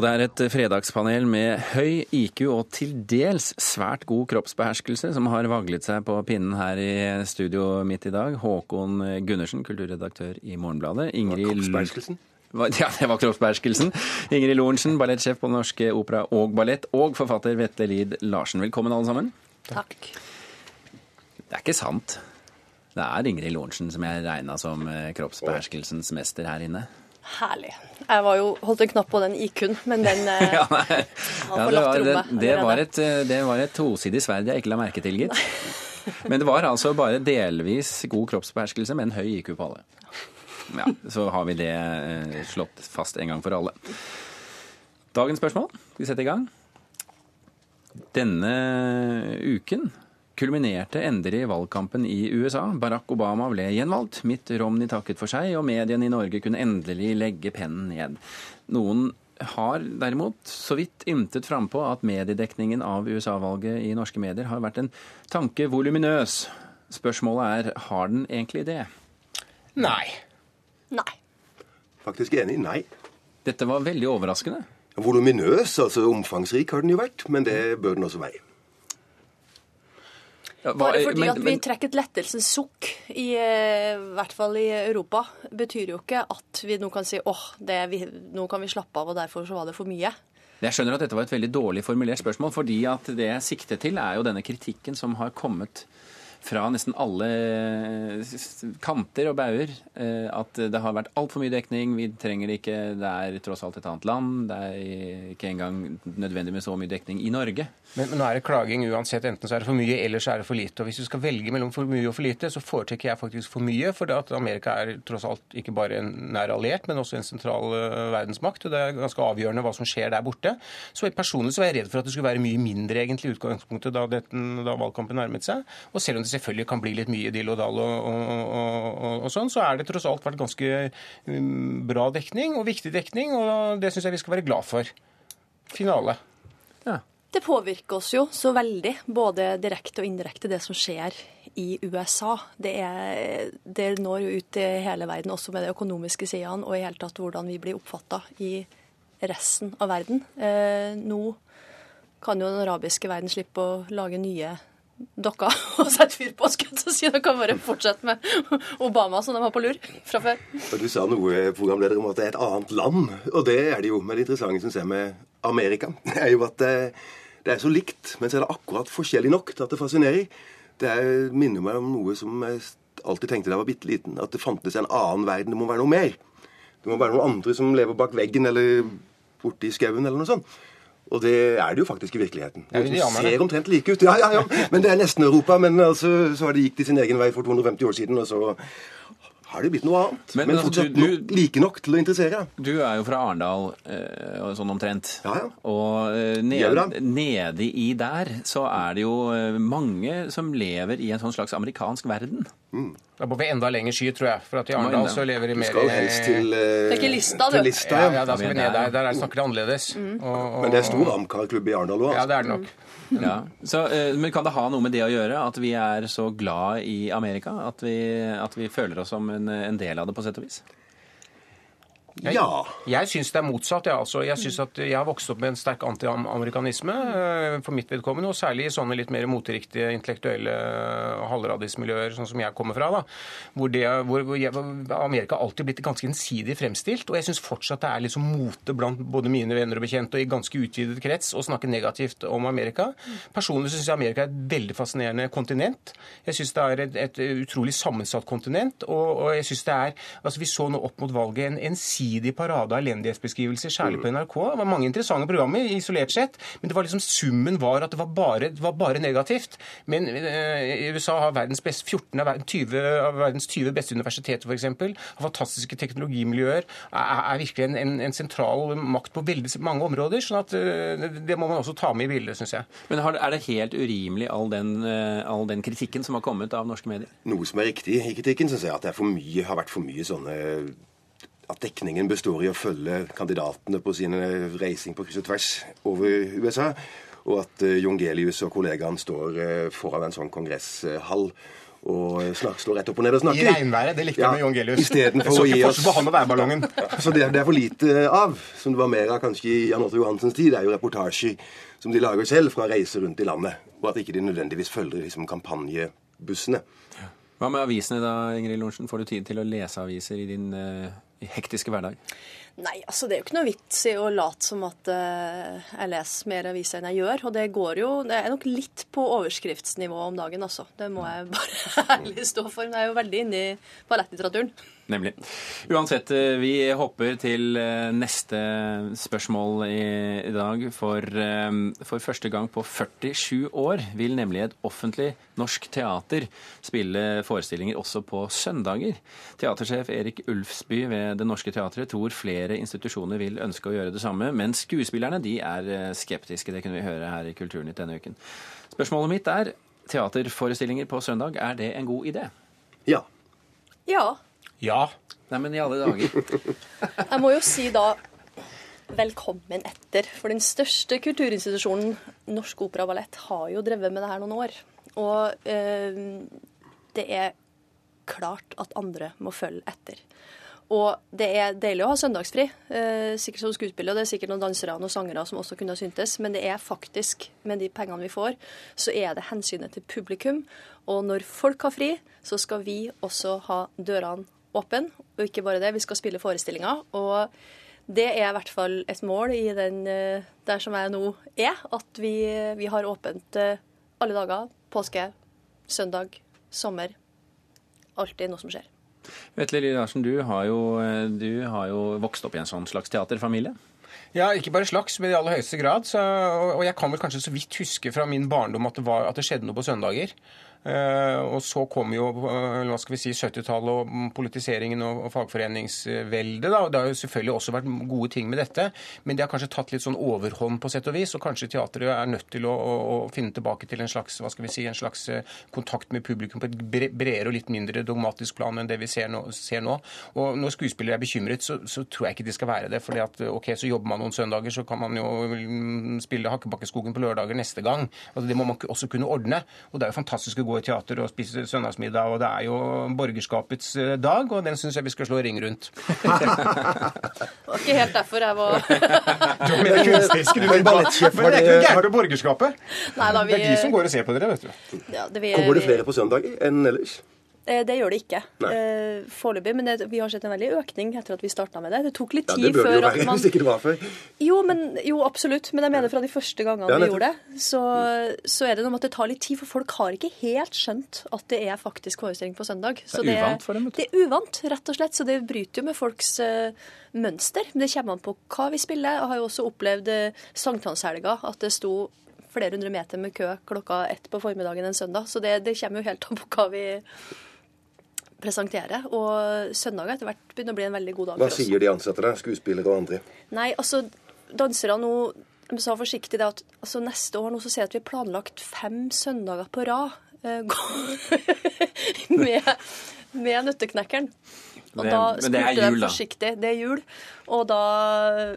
Og det er et fredagspanel med høy IQ og til dels svært god kroppsbeherskelse som har vaglet seg på pinnen her i studio midt i dag. Håkon Gundersen, kulturredaktør i Morgenbladet. Ingrid Kroppsbeherskelsen? Ja, det var kroppsbeherskelsen. Ingrid Lorentzen, ballettsjef på Norske Opera og Ballett, og forfatter Vetle Lid Larsen. Velkommen, alle sammen. Takk. Det er ikke sant. Det er Ingrid Lorentzen som jeg regna som eh, kroppsbeherskelsens mester her inne. Herlig. Jeg var jo holdt en knapp på den IQ-en, men den eh, ja, har ja, forlatt det, rommet. det, var et, eh, det var et tosidig sverd jeg ikke la merke til, gitt. Men det var altså bare delvis god kroppsbeherskelse men høy IQ på alle. Ja, Så har vi det eh, slått fast en gang for alle. Dagens spørsmål. Vi setter i gang? Denne uken kulminerte endelig valgkampen i USA. Barack Obama ble gjenvalgt. Mitt Romney takket for seg, og mediene i Norge kunne endelig legge pennen ned. Noen har derimot så vidt ymtet frampå at mediedekningen av USA-valget i norske medier har vært en tanke voluminøs. Spørsmålet er har den egentlig det? Nei. Nei. Faktisk enig. Nei. Dette var veldig overraskende. Voluminøs, altså omfangsrik har den jo vært, men det bør den også være. Ja, hva- Bare fordi men- at vi trekker et lettelsens sukk, i, eh, hvert fall i Europa, betyr jo ikke at vi nå kan si åh, det, nå kan vi slappe av, og derfor så var det for mye. Jeg skjønner at dette var et veldig dårlig formulert spørsmål, fordi at det jeg sikter til, er jo denne kritikken som har kommet fra nesten alle kanter og bauger. eh, At det har vært altfor mye dekning. Vi trenger det ikke Det er tross alt et annet land. Det er ikke engang nødvendig med så mye dekning i Norge. Men, men nå er det klaging uansett. Enten så er det for mye, eller så er det for lite. Og hvis du skal velge mellom for mye og for lite, så foretrekker jeg faktisk for mye. For at Amerika er tross alt ikke bare en nær alliert, men også en sentral eh, verdensmakt. Og det er ganske avgjørende hva som skjer der borte. Så personlig så var jeg redd for at det skulle være mye mindre egentlig i utgangspunktet da, dette, da valgkampen nærmet seg. Og selv om det selvfølgelig kan bli litt mye dill og dall og, og, og, og, sånn, så er det tross alt vært ganske um, bra dekning og viktig dekning, og det syns jeg vi skal være glad for. Finale. Ja. Det påvirker oss jo så veldig, både direkte og indirekte, det som skjer i USA. Det, er, det når jo ut til hele verden, også med de økonomiske sidene, og i hele tatt hvordan vi blir oppfatta i resten av verden. Eh, nå kan jo den arabiske verden slippe å lage nye dokker og satt fyr på. Skal jeg til å si. De kan bare fortsette med Obama, som de har på lur fra før. Og Du sa noe, programleder, om at det er et annet land. Og det er det jo. Men det interessante som jeg med Amerika, er jo at det, det er så likt, men så er det akkurat forskjellig nok til at det fascinerer. Det er, minner meg om noe som jeg alltid tenkte da jeg var bitte liten. At det fantes en annen verden. Det må være noe mer. Det må være noen andre som lever bak veggen eller borte i skauen eller noe sånt. Og det er det jo faktisk i virkeligheten. Ja, de ser omtrent like ut. Ja, ja, ja. Men det er nesten Europa. Men altså, så har de gikk de sin egen vei for 250 år siden, og så har det blitt noe annet. Men Men, altså, fortsatt du- nok, like nok til å interessere. Du er jo fra Arendal, eh, sånn omtrent. Ja, ja. Og eh, ned, det. nede i der så er det jo eh, mange som lever i en sånn slags amerikansk verden. Da bor vi enda lenger sky, tror jeg. For at i Arendal så lever de Du skal jo helst til, eh, ikke lista, du. til lista. ja, Ja, da skal vi er ned der. der. Der er- snakker de annerledes. Mm. Og, og, Men det er stor Amcar-klubb i Arendal òg. Ja, Altså. det er det nok. Ja. Så, eh, men kan det ha noe med det å gjøre, at vi er så glad i Amerika? At vi, at vi føler oss som en, en del av det, på sett og vis? Ja. Jeg syns det er motsatt. Ja, altså. Jeg synes at jeg har vokst opp med en sterk antiamerikanisme eh, for mitt vedkommende, og særlig i sånne litt mer moteriktige intellektuelle halvradismiljøer, sånn som jeg kommer fra. da, Hvor, det, hvor, jeg, Amerika alltid blitt ganske ensidig fremstilt, og jeg syns fortsatt det er liksom mote blant både mine venner og bekjente og i ganske utvidet krets å snakke negativt om Amerika. Personlig syns jeg Amerika er et veldig fascinerende kontinent. Jeg syns det er et, et utrolig sammensatt kontinent, og, og jeg synes det er altså Vi så nå opp mot valget en ensidig parade av elendighetsbeskrivelser, særlig på NRK. Det var mange interessante programmer isolert sett, men det var liksom summen var at det var bare, det var bare negativt. Men eh, USA har verdens best, 14 av 20, av verdens 20 beste universiteter, f.eks. Har fantastiske teknologimiljøer. Er, er virkelig en, en, en sentral makt på veldig mange områder. sånn at eh, det må man også ta med i bildet, syns jeg. Men har, er det helt urimelig, all den, eh, all den kritikken som har kommet av norske medier? Noe som er riktig i kritikken, syns jeg at det er for mye, har vært for mye sånne At dekningen består i å følge kandidatene på sine reising på kryss og tvers over USA. Og at eh, Gelius og kollegaen står eh, foran en sånn kongresshall og snak, slå rett opp og ned og snakke. I regnværet. Det likte jeg med Jon Gelius. Istedenfor å gi oss på han og værballongen. Så det, det er for lite av, som det var mer av kanskje i Jan Otto Johansens tid. Det er jo reportasjer som de lager selv fra reiser rundt i landet. Og at ikke de nødvendigvis følger liksom, kampanjebussene. Hva med avisene da, Ingrid Lorentzen? Får du tid til å lese aviser i din uh, hektiske hverdag? Nei, altså det er jo ikke noe vits i å late som at uh, jeg leser mer aviser enn jeg gjør. Og det går jo Det er nok litt på overskriftsnivå om dagen, altså. Det må jeg bare ærlig stå for. Men jeg er jo veldig inne i ballettlitteraturen. Nemlig. Uansett, eh, vi hopper til eh, neste spørsmål i, i dag. For, for, første gang på 47 år vil nemlig et offentlig norsk teater spille forestillinger også på søndager. Teatersjef Erik Ulfsby ved Det Norske Teatret tror flere institusjoner vil ønske å gjøre det samme, men skuespillerne de er skeptiske. Det kunne vi høre her i Kulturnytt denne uken. Spørsmålet mitt er teaterforestillinger på søndag, er det en god idé? Ja. Ja. Ja. Nei, men i alle dager. Jeg må jo si da velkommen etter. For den største kulturinstitusjonen, Norsk Opera og Ballett, har jo drevet med det her noen år. Og eh, det er klart at andre må følge etter. Og det er deilig å ha søndagsfri, eh, sikkert som skuespiller, og det er sikkert noen dansere og sangere som også kunne ha syntes, men det er faktisk, med de pengene vi får, så er det hensynet til publikum. Og når folk har fri, så skal vi også ha dørene åpne, Og ikke bare det, vi skal spille forestillinger. Og det er i hvert fall et mål i den der som jeg nå er, at vi, vi har åpent alle dager. Påske, søndag, sommer. Alltid noe som skjer. Vetle Lie Larsen, du har, jo, du har jo vokst opp i en sånn slags teaterfamilie. Ja, ikke bare slags, men i aller høyeste grad. Så, og jeg kan vel kanskje så vidt huske fra min barndom at det, var, at det skjedde noe på søndager. Uh, og så kom jo uh, hva skal vi si, 70-tallet og politiseringen og, fagforeningsveldet. Det har jo selvfølgelig også vært gode ting med dette, men det har kanskje tatt litt sånn overhånd på sett og vis. Og kanskje teatret er nødt til å, å, å, finne tilbake til en slags hva skal vi si, en slags uh, kontakt med publikum på et bredere og litt mindre dogmatisk plan enn det vi ser nå. Ser nå. Og når skuespillere er bekymret, så, så, tror jeg ikke de skal være det. at ok, så jobber man noen søndager, så kan man jo spille Hakkebakkeskogen på lørdager neste gang. Altså, det må man også kunne ordne. Og det er jo fantastisk å gå i teater og spise søndagsmiddag, og det er jo borgerskapets dag, og den syns jeg vi skal slå ring rundt. det var ikke helt derfor jeg var Du er kunstnerisk, du Men det er ikke gærent med borgerskapet. Nei, da, vi... Det er de som går og ser på dere, vet du. Ja, det vi... Kommer det flere på søndager enn ellers? Det gjør det ikke eh, foreløpig, men det, vi har sett en veldig økning etter at vi starta med det. Det tok litt tid ja, det før jo være, man Hvis ikke det var før. Jo, men, jo, absolutt. Men jeg mener fra de første gangene ja, vi gjorde det, så, så, er det noe med at det tar litt tid. For folk har ikke helt skjønt at det er faktisk forestilling på søndag. Så det er uvant for dem. Det er uvant, rett og slett. Så det bryter jo med folks uh, mønster. Men det kommer an på hva vi spiller. Jeg har jo også opplevd uh, sankthanshelga at det sto flere hundre meter med kø klokka ett på formiddagen en søndag. Så det, det kommer jo helt an på hva vi presentere. Og søndag etter hvert begynner å bli en veldig god dag Hva sier de ansatte der, skuespillere og andre? Nei, altså, dansere nå de sa forsiktig det at altså, neste år nå så ser jeg at vi har planlagt fem søndager på rad eh, med, med Nøtteknekkeren. Og da men det er spurte jeg jul, da. forsiktig. Det er jul. Og da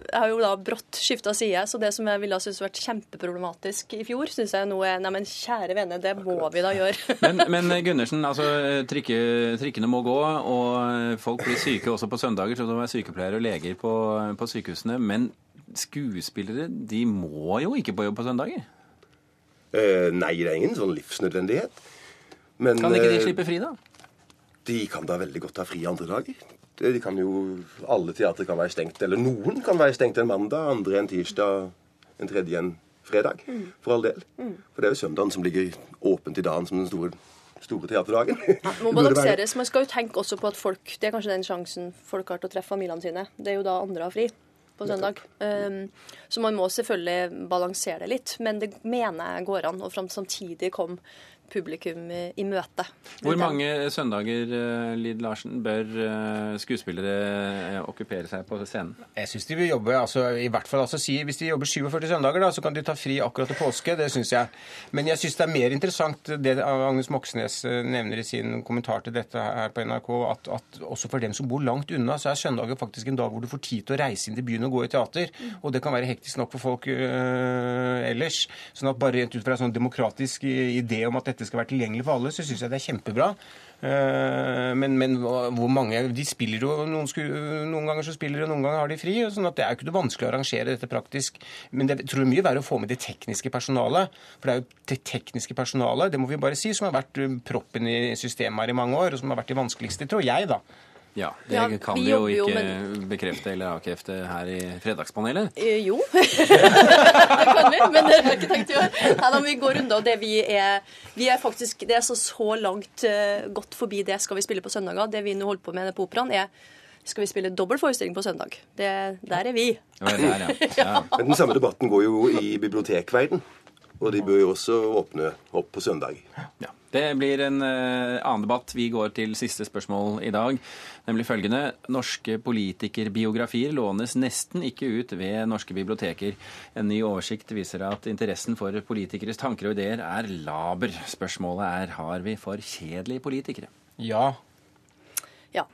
Jeg har jo da brått skifta side, så det som jeg ville ha syntes vært kjempeproblematisk i fjor, syns jeg nå er Nei, men kjære vene, det må vi da gjøre. Men, men Gundersen, altså, trikke, trikkene må gå, og folk blir syke også på søndager, så det må være sykepleiere og leger på, på sykehusene. Men skuespillere de må jo ikke på jobb på søndager. Uh, nei, det er ingen sånn livsnødvendighet. Men Kan ikke de eh, slippe fri, da? De kan da veldig godt ha fri andre dager. De kan jo, Alle teatre kan være stengt, eller noen kan være stengt en mandag, andre en tirsdag, en tredje en fredag. For all del. For det er jo søndagen som ligger åpent i dagen som den store, store teaterdagen. Ja, må balanseres. Man skal jo tenke også på at folk Det er kanskje den sjansen folk har til å treffe familiene sine. Det er jo da andre har fri på søndag. Um, så man må selvfølgelig balansere det litt. Men det mener jeg går an å fram samtidig komme publikum i, i møte. Hvor mange søndager eh, Lid Larsen, bør eh, skuespillere eh, okkupere seg på scenen? Jeg syns de vil jobbe altså, i hvert fall, altså, si, Hvis de jobber 47 søndager, da, så kan de ta fri akkurat til påske. Det syns jeg. Men jeg syns det er mer interessant det Agnes Moxnes nevner i sin kommentar til dette her på NRK, at, at også for dem som bor langt unna, så er søndager faktisk en dag hvor du får tid til å reise inn til byen og gå i teater. Og det kan være hektisk nok for folk øh, ellers. Sånn at bare rent ut fra en sånn demokratisk idé om at dette dette skal være tilgjengelig for alle, så syns jeg det er kjempebra. Eh, men, men hvor mange De spiller jo noen, sku, noen ganger så spiller de, noen ganger har de fri. sånn at Det er jo ikke noe vanskelig å arrangere dette praktisk. Men det tror jeg mye verre å få med det tekniske personalet. For det er jo det tekniske personalet, det må vi bare si, som har vært proppen i systemet her i mange år, og som har vært de vanskeligste, tror jeg, da. Ja, Det Ja, kan vi jo ikke med- bekrefte eller avkrefte her i Fredagspanelet. Eh, Jo, det kan vi, men det har jeg ikke tenkt å gjøre. Nei, da, vi går unna, det vi er, vi er faktisk, det er så, så langt uh, gått forbi det skal vi spille på søndager. Det vi nå holder på med på operaen, er skal vi spille dobbel forestilling på søndag. Det, der er vi. Ja, der, ja. ja. Men den samme debatten går jo i bibliotekverden. Og de bør jo også åpne opp på søndag. Ja. Det blir en uh, annen debatt. Vi går til siste spørsmål i dag, nemlig følgende. Norske politikerbiografier lånes nesten ikke ut ved norske biblioteker. En ny oversikt viser at interessen for politikeres tanker og ideer er laber. Spørsmålet er har vi for kjedelige politikere? Ja. Ja.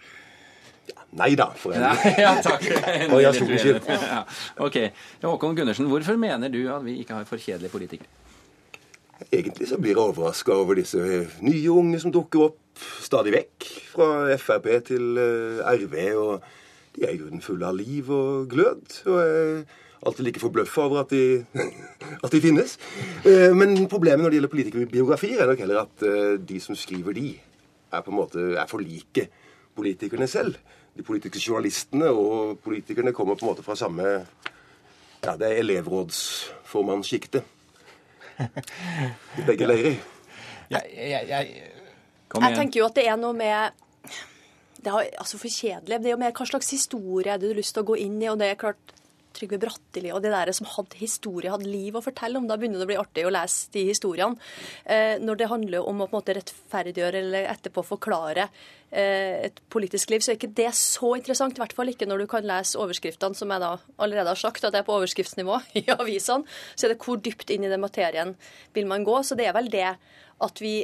Nei da, for en ja, takk. Og jeg tok ikke. Ja. Ok. Håkon Gundersen, hvorfor mener du at vi ikke har for kjedelige politikere? Egentlig så blir jeg overraska over disse nye unge som dukker opp stadig vekk. Fra Frp til eh, RV. Og de er i grunnen fulle av liv og glød. Og jeg er alltid like forbløffa over at de, at de finnes. Eh, Men problemet når det gjelder politikerbiografier, er nok heller at eh, de som skriver de, er på en måte er for like politikerne selv. De politiske journalistene og politikerne kommer på en måte fra samme ja, det er elevrådsformannssjiktet. I begge leirer. Jeg, jeg, jeg, Kom Jeg tenker jo at det er noe med det er altså For kjedelig. Det er jo mer hva slags historie er det du har lyst til å gå inn i. og det er klart Trygve Bratteli og det der som hadde historie, hadde liv å fortelle om. Da begynner det å bli artig å lese de historiene. Eh, når det handler om å på en måte rettferdiggjøre eller etterpå forklare eh, et politisk liv, så er ikke det så interessant. I hvert fall ikke når du kan lese overskriftene, som jeg da allerede har sagt at det er på overskriftsnivå i avisene. Så er det hvor dypt inn i den materien vil man gå. Så det er vel det at vi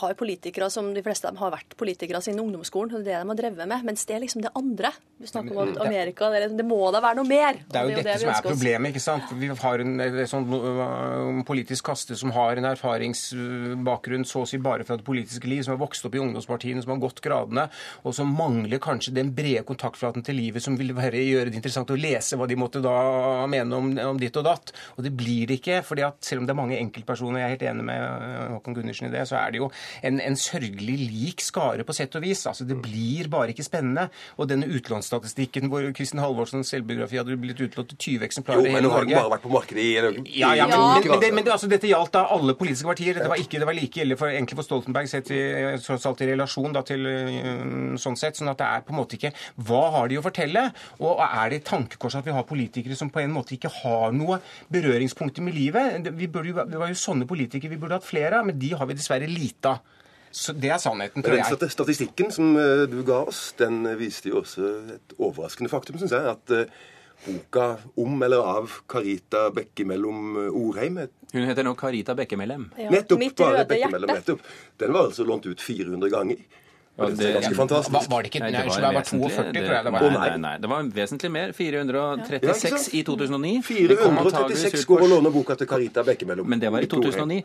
har politikere som de fleste av dem har vært politikere siden ungdomsskolen. og Det er det de har drevet med. Mens det er liksom det andre. Du snakker om Amerika Det, er- det må da være noe mer. Det er jo og dette det som er problemet. ikke sant? Vi har en, en sånn øh, politisk kaste som har en erfaringsbakgrunn så å si bare fra det politiske liv, som har vokst opp i ungdomspartiene, som har gått gradene, og som mangler kanskje den brede kontaktflaten til livet som vil være, gjøre det interessant å lese hva de måtte da mene om, om ditt og datt. Og det blir det ikke. fordi at selv om det er mange enkeltpersoner, jeg er helt enig med øh, Håkon Gundersen i det, så er det jo en, en sørgelig lik skare på sett og vis. Altså Det blir bare ikke spennende. Og denne utlånsstatistikken hvor Kristin Halvorsens selvbiografi hadde blitt utlånt til 20 eksemplarer Jo, i men hele nå har den bare vært på markedet i en Ja, ja, men, men, men, det, men det, altså, dette gjaldt da alle politiske partier. Dette var ikke, det var like ille for, egentlig for Stoltenberg sett i, tross alt i relasjon da, til øh, sånn sett. sånn at det er på en måte ikke Hva har de å fortelle? Og er det et tankekors at vi har politikere som på en måte ikke har noe berøringspunkter med livet? Vi, burde, jo- det var jo sånne politikere vi burde hatt flere av, men de har vi dessverre lite av. Så Det er sannheten, tror jeg. Den statistikken som eh, du ga oss, den eh, viste jo også et overraskende faktum, syns jeg. At eh, boka om eller av Karita Bekkemellom Orheim Hun heter nå Karita Bekkemellem. Ja. nettopp Mitt bare røde Bekkemellom. Nettopp. Den var altså lånt ut 400 ganger. Ja, det det- er ganske Var, fantastisk. var det ikke Nei, det var, det var vesentlig. 42, tror jeg det var. Nei, nei. nei, det var vesentlig mer. 436 ja. i 2009. Det kom antageligvis 436 går å låne boka til Karita Bekkemellom. Men det var i 2009.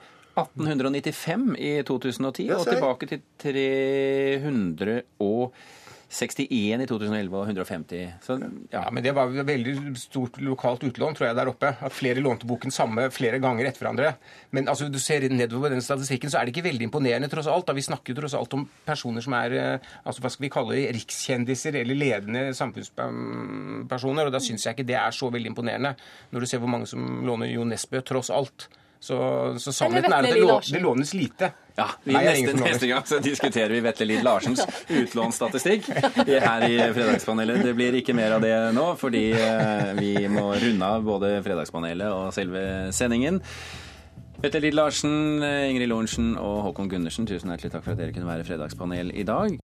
1895 i 2010, og tilbake til 361 i 2011 og 150. Så ja. Ja, men Det var veldig stort lokalt utlån, tror jeg, der oppe. At flere lånte boken samme flere ganger etter hverandre. Men altså, du ser nedover den statistikken, så er det ikke veldig imponerende, tross alt. da. Vi snakker tross alt om personer som er eh, altså, hva skal vi kalle det, rikskjendiser eller ledende samfunnspersoner. Og da syns jeg ikke det er så veldig imponerende, når du ser hvor mange som låner Jo Nesbø, tross alt. Så, så sannheten er at det, lå, det lånes lite. Ja, vi, Nei, neste, neste gang så diskuterer vi Vetle Lid Larsens utlånsstatistikk her i Fredagspanelet. Det blir ikke mer av det nå, fordi eh, vi må runde av både Fredagspanelet og selve sendingen. Vetle Lid Larsen, Ingrid Lorentzen og Håkon Gundersen, tusen hjertelig takk for at dere kunne være fredagspanel i dag.